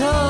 कसले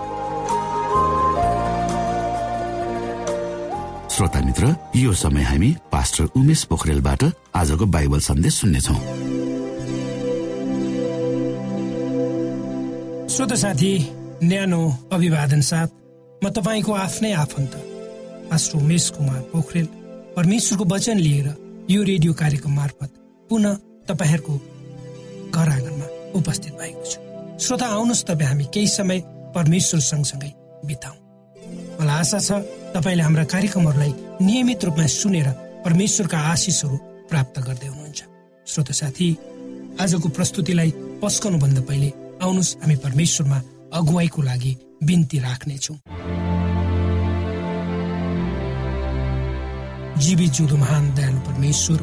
श्रोता मित्र यो समय हामी पास्टर उमेश पोखरेलबाट आजको बाइबल सन्देश सुन्नेछौ। श्रोत साथी न्यानो अभिवादन साथ म तपाईँको आफ्नै आफन्त पास्टर उमेश कुमार पोखरेल परमेश्वरको वचन लिएर यो रेडियो कार्यक्रम मार्फत पुनः तपाईँहरूको घर आँगनमा उपस्थित भएको छु। श्रोता आउनुहोस् तपाईँ हामी केही समय परमेश्वर सँगसँगै बिताउँ। मलाई आशा छ तपाईँले हाम्रा कार्यक्रमहरूलाई नियमित रूपमा सुनेर परमेश्वरका आशिषहरू प्राप्त गर्दै हुनुहुन्छ। श्रोत साथी आजको प्रस्तुतिलाई पस्कनुभन्दा पहिले आउनुहोस् हामी परमेश्वरमा अगुवाईको लागि बिन्ती राख्नेछौ। जीवी जुदो महान दयालु परमेश्वर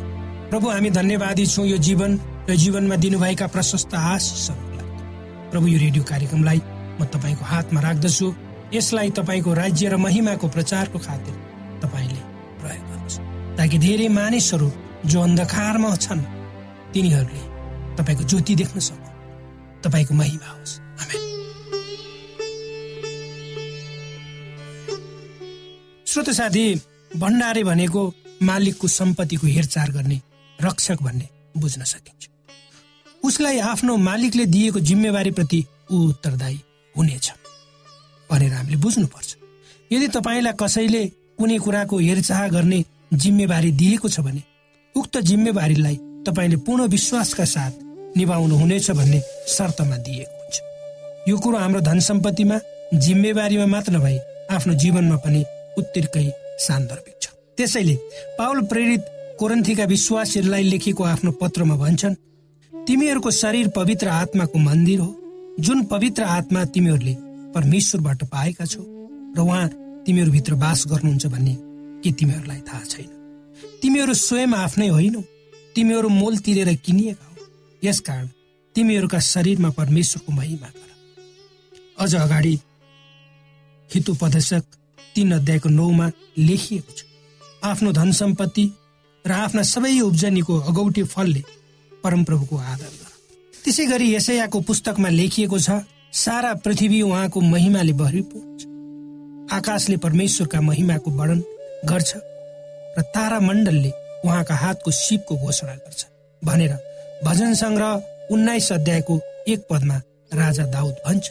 प्रभु हामी धन्यवादी छौँ यो जीवन र जीवनमा दिनुभएका प्रशस्त आशिषहरूको लागि प्रभु यो रेडियो कार्यक्रमलाई म तपाईँको हातमा राख्दछु। यसलाई तपाईँको राज्य र महिमाको प्रचारको खातिर तपाईँले प्रयोग गर्नुहोस्। ताकि धेरै मानिसहरू जो अन्धकारमा छन् तिनीहरूले तपाईँको ज्योति देख्न सक्नु। तपाईँको महिमा होस्। श्रोत साथी भण्डारे भनेको मालिकको सम्पत्तिको हेरचाह गर्ने रक्षक भन्ने बुझ्न सकिन्छ। उसलाई आफ्नो मालिकले दिएको जिम्मेवारीप्रति ऊ उत्तरदायी हुनेछ। भनेर हामीले बुझ्नुपर्छ। यदि तपाईँलाई कसैले कुनै कुराको हेरचाह गर्ने जिम्मेवारी दिएको छ भने उक्त जिम्मेवारीलाई तपाईँले पूर्ण विश्वासका साथ निभाउनु हुनेछ भन्ने शर्तमा दिएको हुन्छ। यो कुरो हाम्रो धन सम्पत्तिमा जिम्मेवारीमा मात्र नभई आफ्नो जीवनमा पनि उत्तिकै सान्दर्भिक छ। त्यसैले पावल प्रेरित कोरन्थीका विश्वासीहरूलाई लेखेको आफ्नो पत्रमा भन्छन् तिमीहरूको शरीर पवित्र आत्माको मन्दिर हो। जुन पवित्र आत्मा तिमीहरूले परमेश्वरबाट पाएका छौ। र उहाँ तिमीहरूभित्र बास गर्नुहुन्छ भन्ने के तिमीहरूलाई थाहा छैन। तिमीहरू स्वयं आफ्नै होइनौ तिमीहरू मोल तिरेर किनिएका हो। यसकारण तिमीहरूका शरीरमा परमेश्वरको महिमा गर। अझ अगाडि हितोपदेशक तीन अध्यायको नौमा लेखिएको छ आफ्नो धन सम्पत्ति र आफ्ना सबै उब्जनीको अगौटी फलले परमप्रभुको आदर गर। त्यसै गरी यसैयाको पुस्तकमा लेखिएको छ सारा पृथ्वी उहाँको महिमाले भरिपूर्ण छ आकाशले परमेश्वरका महिमाको वर्णन गर्छ र तारा मण्डलले उहाँका हातको सिपको घोषणा गर्छ भनेर भजन सङ्ग्रह उन्नाइस अध्यायको एक पदमा राजा दाउद भन्छ।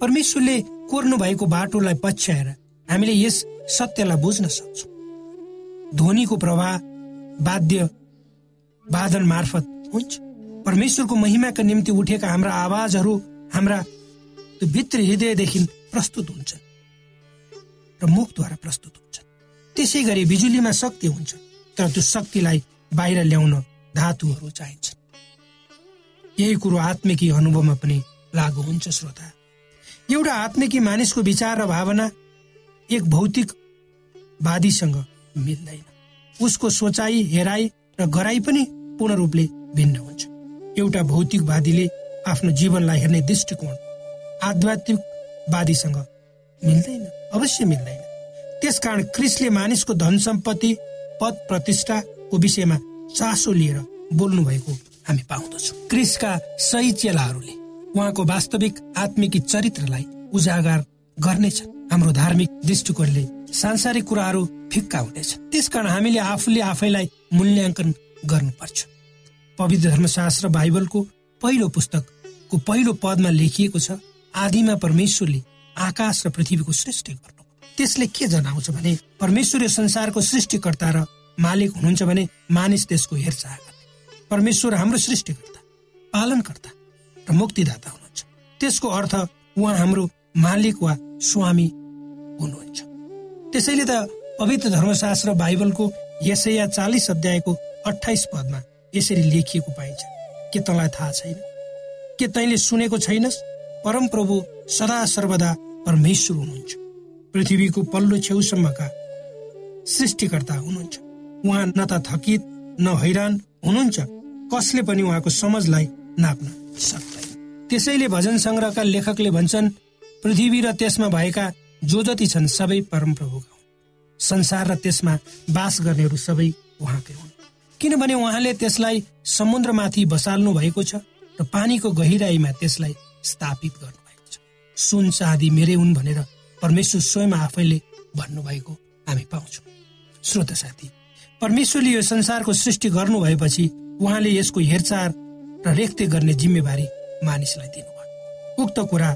परमेश्वरले कोर्नु भएको बाटोलाई पछ्याएर हामीले यस सत्यलाई बुझ्न सक्छौँ। ध्वनिको प्रवाह वाद्य वादन मार्फत हुन्छ। परमेश्वरको महिमाका निम्ति उठेका हाम्रा आवाजहरू हाम्रा त्यो भित्र हृदयदेखि प्रस्तुत हुन्छ र मुखद्वारा प्रस्तुत हुन्छ। त्यसै गरी बिजुलीमा शक्ति हुन्छ तर त्यो शक्तिलाई बाहिर ल्याउन धातुहरू चाहिन्छ। यही कुरो आत्मिकी अनुभवमा पनि लागु हुन्छ श्रोता। एउटा आत्मिकी मानिसको विचार र भावना एक भौतिक वादीसँग मिल्दैन। उसको सोचाइ हेराइ र गराई पनि पूर्ण रूपले भिन्न हुन्छ। एउटा भौतिकवादीले आफ्नो जीवनलाई हेर्ने दृष्टिकोण आध्यात्मिकवादीसँग मिल्दैन अवश्य मिल्दैन। त्यसकारण क्रिसले मानिसको धन सम्पत्ति पद प्रतिष्ठाको विषयमा चासो लिएर बोल्नु भएको हामी पाउँदछौँ। क्रिसका सही चेलाहरूले उहाँको वास्तविक आत्मिक चरित्रलाई उजागर गर्नेछ हाम्रो धार्मिक दृष्टिकोणले सांसारिक कुराहरू फिक्का हुनेछ त्यसकारण हामीले आफूले आफैलाई मूल्याङ्कन गर्नुपर्छ। पवित्र धर्मशास्त्र बाइबलको पहिलो पुस्तकको पहिलो पदमा लेखिएको छ आदिमा परमेश्वरले आकाश र पृथ्वीको सृष्टि गर्नु। त्यसले के जनाउँछ भने परमेश्वरीय संसारको सृष्टिकर्ता र मालिक हुनुहुन्छ भने मानिस त्यसको हेरचाह गर्ने। परमेश्वर हाम्रो सृष्टिकर्ता पालनकर्ता र मुक्तिदाता हुनुहुन्छ। त्यसको अर्थ उहाँ हाम्रो मालिक वा स्वामी हुनुहुन्छ। त्यसैले त पवित्र धर्मशास्त्र बाइबलको यसैया चालिस अध्यायको अठाइस पदमा यसरी लेखिएको पाइन्छ। के तँलाई थाहा छैन? के तैँले सुनेको छैनस्? परम प्रभु सदा सर्वदा परमेश्वर हुनुहुन्छ। पृथ्वीको पल्लो छेउसम्मका सृष्टिकर्ता हुनुहुन्छ। उहाँ न त थकित न हैरान हुनुहुन्छ। कसले पनि उहाँको समझलाई नाप्न सक्दैन। त्यसैले भजन सङ्ग्रहका लेखकले भन्छन् पृथ्वी र त्यसमा भएका जो जति छन् सबै परमप्रभुका हुन्। संसार र त्यसमा बास गर्नेहरू सबै उहाँकै हुन्। किनभने उहाँले त्यसलाई समुद्रमाथि बसाल्नु भएको छ। र पानीको गहिराईमा त्यसलाई स्थापित गर्नुभएको छ। सुन चाँदी मेरै हुन् भनेर परमेश्वर स्वयं आफैले भन्नुभएको हामी पाउँछौँ। श्रोत साथी परमेश्वरले यो संसारको सृष्टि गर्नु भएपछि उहाँले यसको हेरचाह र रेखते गर्ने जिम्मेवारी मानिसलाई दिनुभयो। उक्त कुरा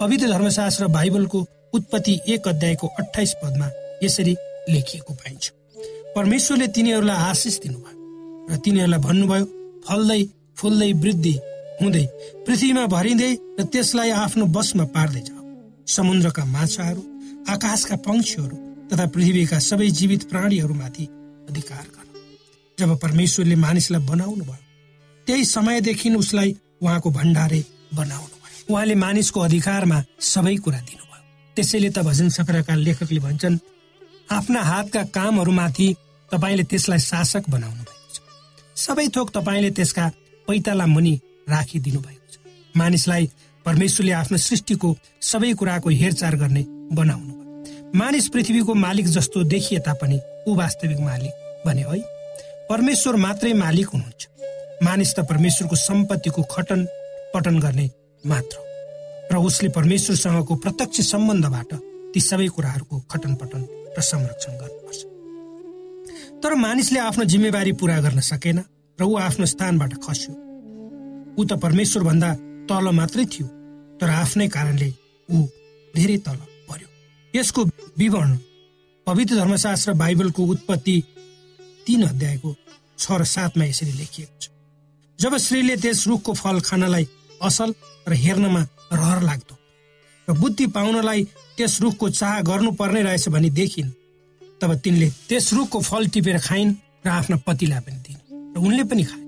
पवित्र धर्मशास्त्र बाइबलको उत्पत्ति एक अध्यायको अठाइस पदमा यसरी लेखिएको पाइन्छ। परमेश्वरले तिनीहरूलाई आशिष दिनुभयो र तिनीहरूलाई भन्नुभयो फल्दै फुल्दै वृद्धि हुँदै पृथ्वीमा भरिँदै र त्यसलाई आफ्नो बसमा पार्दै जाऊ समुद्रका माछाहरू आकाशका पंक्षीहरू तथा पृथ्वीका सबै जीवित प्राणीहरूमाथि अधिकार गर जब परमेश्वरले मानिसलाई बनाउनु भयो त्यही समयदेखि उसलाई उहाँको भण्डारे बनाउनु भयो। उहाँले मानिसको अधिकारमा सबै कुरा दिनुभयो। त्यसैले त भजन सक्रका लेखकले भन्छन् आफ्ना हातका कामहरूमाथि तपाईँले त्यसलाई शासक बनाउनु भएको छ। सबै थोक तपाईँले त्यसका पैताला मुनि राखिदिनु भएको छ। मानिसलाई परमेश्वरले आफ्नो सृष्टिको सबै कुराको हेरचाह गर्ने बनाउनु मानिस पृथ्वीको मालिक जस्तो देखिए तापनि ऊ वास्तविक मालिक भने है परमेश्वर मात्रै मालिक हुनुहुन्छ। मानिस त परमेश्वरको सम्पत्तिको खटन पटन गर्ने मात्र र उसले परमेश्वरसँगको प्रत्यक्ष सम्बन्धबाट ती सबै कुराहरूको खटन पटन र संरक्षण गर्नुपर्छ। तर मानिसले आफ्नो जिम्मेवारी पूरा गर्न सकेन र ऊ आफ्नो स्थानबाट खस्यो। ऊ त परमेश्वर भन्दा तल मात्रै थियो तर आफ्नै कारणले ऊ धेरै तल यसको विवरण पवित्र धर्मशास्त्र बाइबलको उत्पत्ति तीन अध्यायको छ र सातमा यसरी लेखिएको छ। जब श्रीले त्यस रुखको फल खानलाई असल र हेर्नमा रहर लाग्दो र बुद्धि पाउनलाई त्यस रुखको चाह गर्नुपर्ने रहेछ भनी देखिन् तब तिनले त्यस रुखको फल टिपेर खाइन् र आफ्ना पतिलाई पनि दिन् र उनले पनि खाए।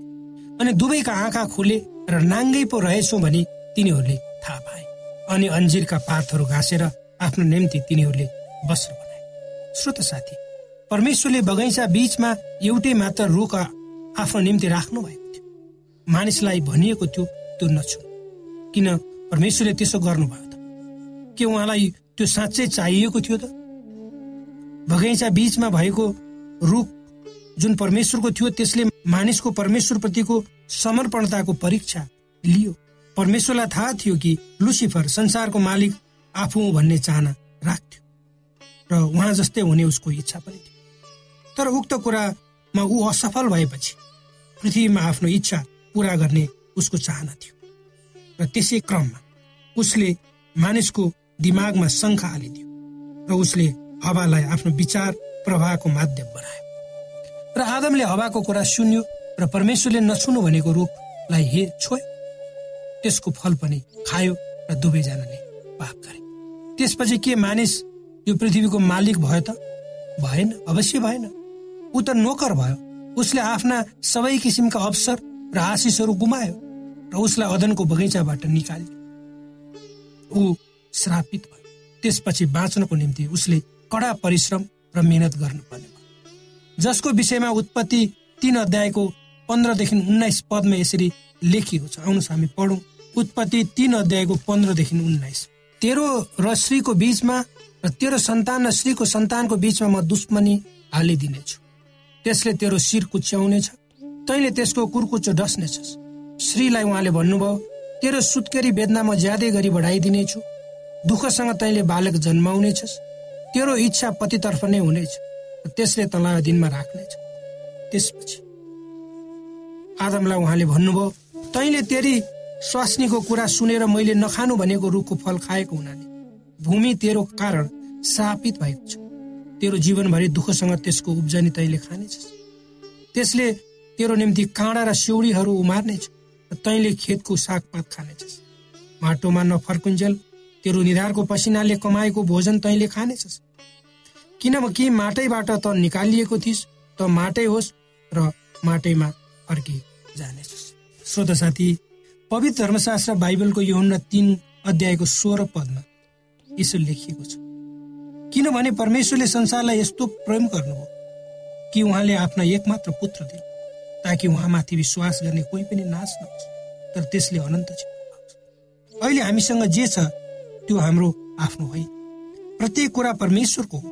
अनि दुवैका आँखा खुले र नाङ्गै पो रहेछौ भने तिनीहरूले थाहा पाए। अनि अन्जिरका पातहरू घाँसेर आफ्नो निम्ति तिनीहरूले वस्त्र बनाए। श्रोत साथी परमेश्वरले बगैँचा बीचमा एउटै मात्र रुख आफ्नो निम्ति राख्नु भएको थियो। मानिसलाई भनिएको थियो त्यो नछु किन परमेश्वरले त्यसो गर्नुभयो त? के उहाँलाई त्यो साँच्चै चाहिएको थियो त? बगैँचा बीचमा भएको रुख जुन परमेश्वरको थियो त्यसले मानिसको परमेश्वरप्रतिको समर्पणताको परीक्षा लियो। परमेश्वरलाई थाहा थियो कि लुसिफर संसारको मालिक आफू भन्ने चाहना राख्थ्यो र उहाँ जस्तै हुने उसको इच्छा पनि थियो। तर उक्त कुरामा ऊ असफल भएपछि पृथ्वीमा आफ्नो इच्छा पुरा गर्ने उसको चाहना थियो। र त्यसै क्रममा उसले मानिसको दिमागमा शङ्खा हालिदियो र उसले हवालाई आफ्नो विचार प्रवाहको माध्यम बनायो। र आदमले हवाको कुरा सुन्यो र परमेश्वरले नछुनु भनेको रूपलाई हे छोयो त्यसको फल पनि खायो र दुवैजनाले पाप गरे। त्यसपछि के मानिस यो पृथ्वीको मालिक भयो त? भएन अवश्य भएन। ऊ त नोकर भयो। उसले आफ्ना सबै किसिमका अवसर र आशिषहरू गुमायो र उसलाई अदनको बगैँचाबाट निकाल्यो। ऊ श्रापित भयो। त्यसपछि बाँच्नको निम्ति उसले कडा परिश्रम र मेहनत गर्नुपर्ने भयो। जसको विषयमा उत्पत्ति तीन अध्यायको पन्ध्रदेखि उन्नाइस पदमा यसरी लेखिएको छ। आउनुहोस् हामी पढौँ। उत्पत्ति तीन अध्यायको पन्ध्रदेखि उन्नाइस। तेरो र श्रीको बीचमा र तेरो सन्तान र श्रीको सन्तानको बीचमा म दुश्मनी हालिदिनेछु। त्यसले तेरो शिर कुच्याउनेछ तैँले त्यसको कुर्कुचो डस्नेछस्। श्रीलाई उहाँले भन्नुभयो तेरो सुत्केरी वेदना म ज्यादै गरी बढाइदिनेछु। दुःखसँग तैँले बालक जन्माउनेछस्। तेरो इच्छा पतितर्फ नै हुनेछ त्यसले तँलाई दिनमा राख्नेछ। त्यसपछि आदमलाई उहाँले भन्नुभयो तैँले तेरी स्वास्नीको कुरा सुनेर मैले नखानु भनेको रुखको फल खाएको हुनाले भूमि तेरो कारण सापित भएको छ। तेरो जीवनभरि दुःखसँग त्यसको उब्जनी तैँले खानेछस्। त्यसले तेरो निम्ति काँडा र सिउडीहरू उमार्नेछ र तैँले खेतको सागपात खानेछस्। माटोमा नफर्कुन्जेल तेरो निधारको पसिनाले कमाएको भोजन तैँले खानेछस्। किनकि माटैबाट त निकालिएको थिइस् त माटै होस् र माटैमा फर्कि जानेछस्। श्रोत साथी पवित्र धर्मशास्त्र बाइबलको योहन्ना तीन अध्यायको सोह्र पदमा यसो लेखिएको छ। किनभने परमेश्वरले संसारलाई यस्तो प्रेम गर्नुभयो कि उहाँले आफ्ना एकमात्र पुत्र दिनु ताकि उहाँमाथि विश्वास गर्ने कोही पनि नाश नहोस् तर त्यसले अनन्त छ अहिले हामीसँग जे छ त्यो हाम्रो आफ्नो होइन प्रत्येक कुरा परमेश्वरको हो।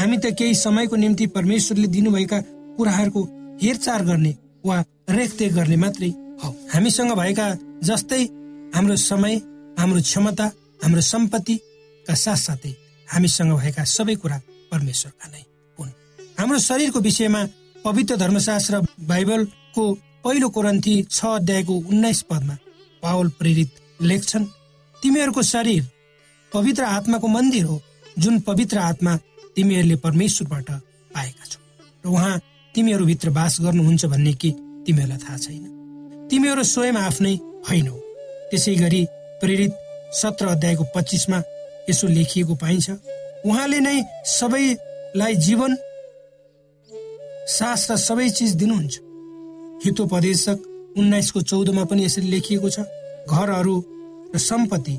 हामी त केही समयको निम्ति परमेश्वरले दिनुभएका कुराहरूको हेरचाह गर्ने वा रेखदेख गर्ने मात्रै हौ। हामीसँग भएका जस्तै हाम्रो समय हाम्रो क्षमता हाम्रो सम्पत्तिका साथसाथै हामीसँग भएका सबै कुरा परमेश्वरका नै हुन्। हाम्रो शरीरको विषयमा पवित्र धर्मशास्त्र बाइबलको पहिलो कोरन्थी छ अध्यायको उन्नाइस पदमा पावल प्रेरित लेख्छन् तिमीहरूको शरीर पवित्र आत्माको मन्दिर हो जुन पवित्र आत्मा तिमीहरूले परमेश्वरबाट पाएका छौ। र उहाँ तिमीहरूभित्र बास गर्नुहुन्छ भन्ने कि तिमीहरूलाई थाहा छैन। तिमीहरू स्वयं आफ्नै होइनौ त्यसै गरी प्रेरित सत्र अध्यायको पच्चिसमा यसो लेखिएको पाइन्छ उहाँले नै सबैलाई जीवन सास र सबै चिज दिनुहुन्छ। हितोपदेशक उन्नाइसको चौधमा पनि यसरी लेखिएको छ घरहरू र सम्पत्ति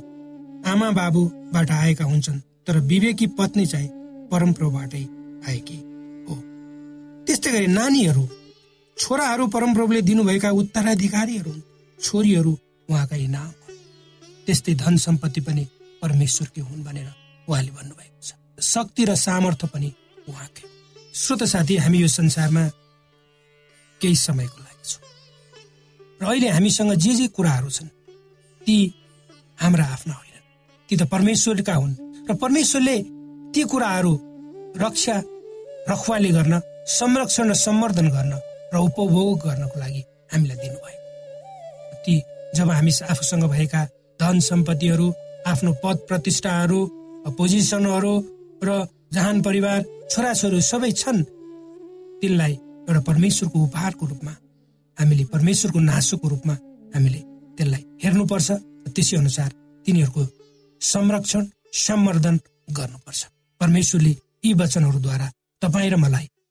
आमा बाबुबाट आएका हुन्छन् तर विवेकी पत्नी चाहिँ परमप्रभुबाटै आएकी। त्यस्तै गरी नानीहरू छोराहरू परमप्रभुले दिनुभएका उत्तराधिकारीहरू छोरीहरू उहाँका इनाम त्यस्तै धन सम्पत्ति पनि परमेश्वरकै हुन् भनेर उहाँले भन्नुभएको छ। शक्ति र सामर्थ्य पनि उहाँकै श्रोत साथी हामी यो संसारमा केही समयको लागि छौँ। र अहिले हामीसँग जे जे कुराहरू छन् ती हाम्रा आफ्ना होइनन्। ती त परमेश्वरका हुन्। र परमेश्वरले ती कुराहरू रक्षा रखवाली गर्न संरक्षण र सम्वर्धन गर्न र उपभोग गर्नको लागि हामीलाई दिनुभयो ती जब हामी आफूसँग भएका धन सम्पत्तिहरू आफ्नो पद प्रतिष्ठाहरू पोजिसनहरू र जहान परिवार छोराछोरी सबै छन् तिनलाई एउटा परमेश्वरको उपहारको रूपमा हामीले परमेश्वरको नासोको रूपमा हामीले त्यसलाई हेर्नुपर्छ त्यसै अनुसार तिनीहरूको संरक्षण सम्वर्धन गर्नुपर्छ। परमेश्वरले यी वचनहरूद्वारा तपाईँ र मलाई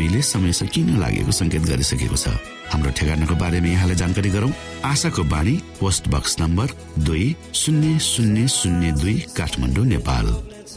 सुईले समय सकिन लागेको संकेत गरिसकेको छ? हाम्रो ठेगानाको बारेमा यहाँलाई जानकारी गरौं। आशाको बाणी पोस्ट बक्स नम्बर दुई शून्य शून्य शून्य दुई काठमाडौँ नेपाल।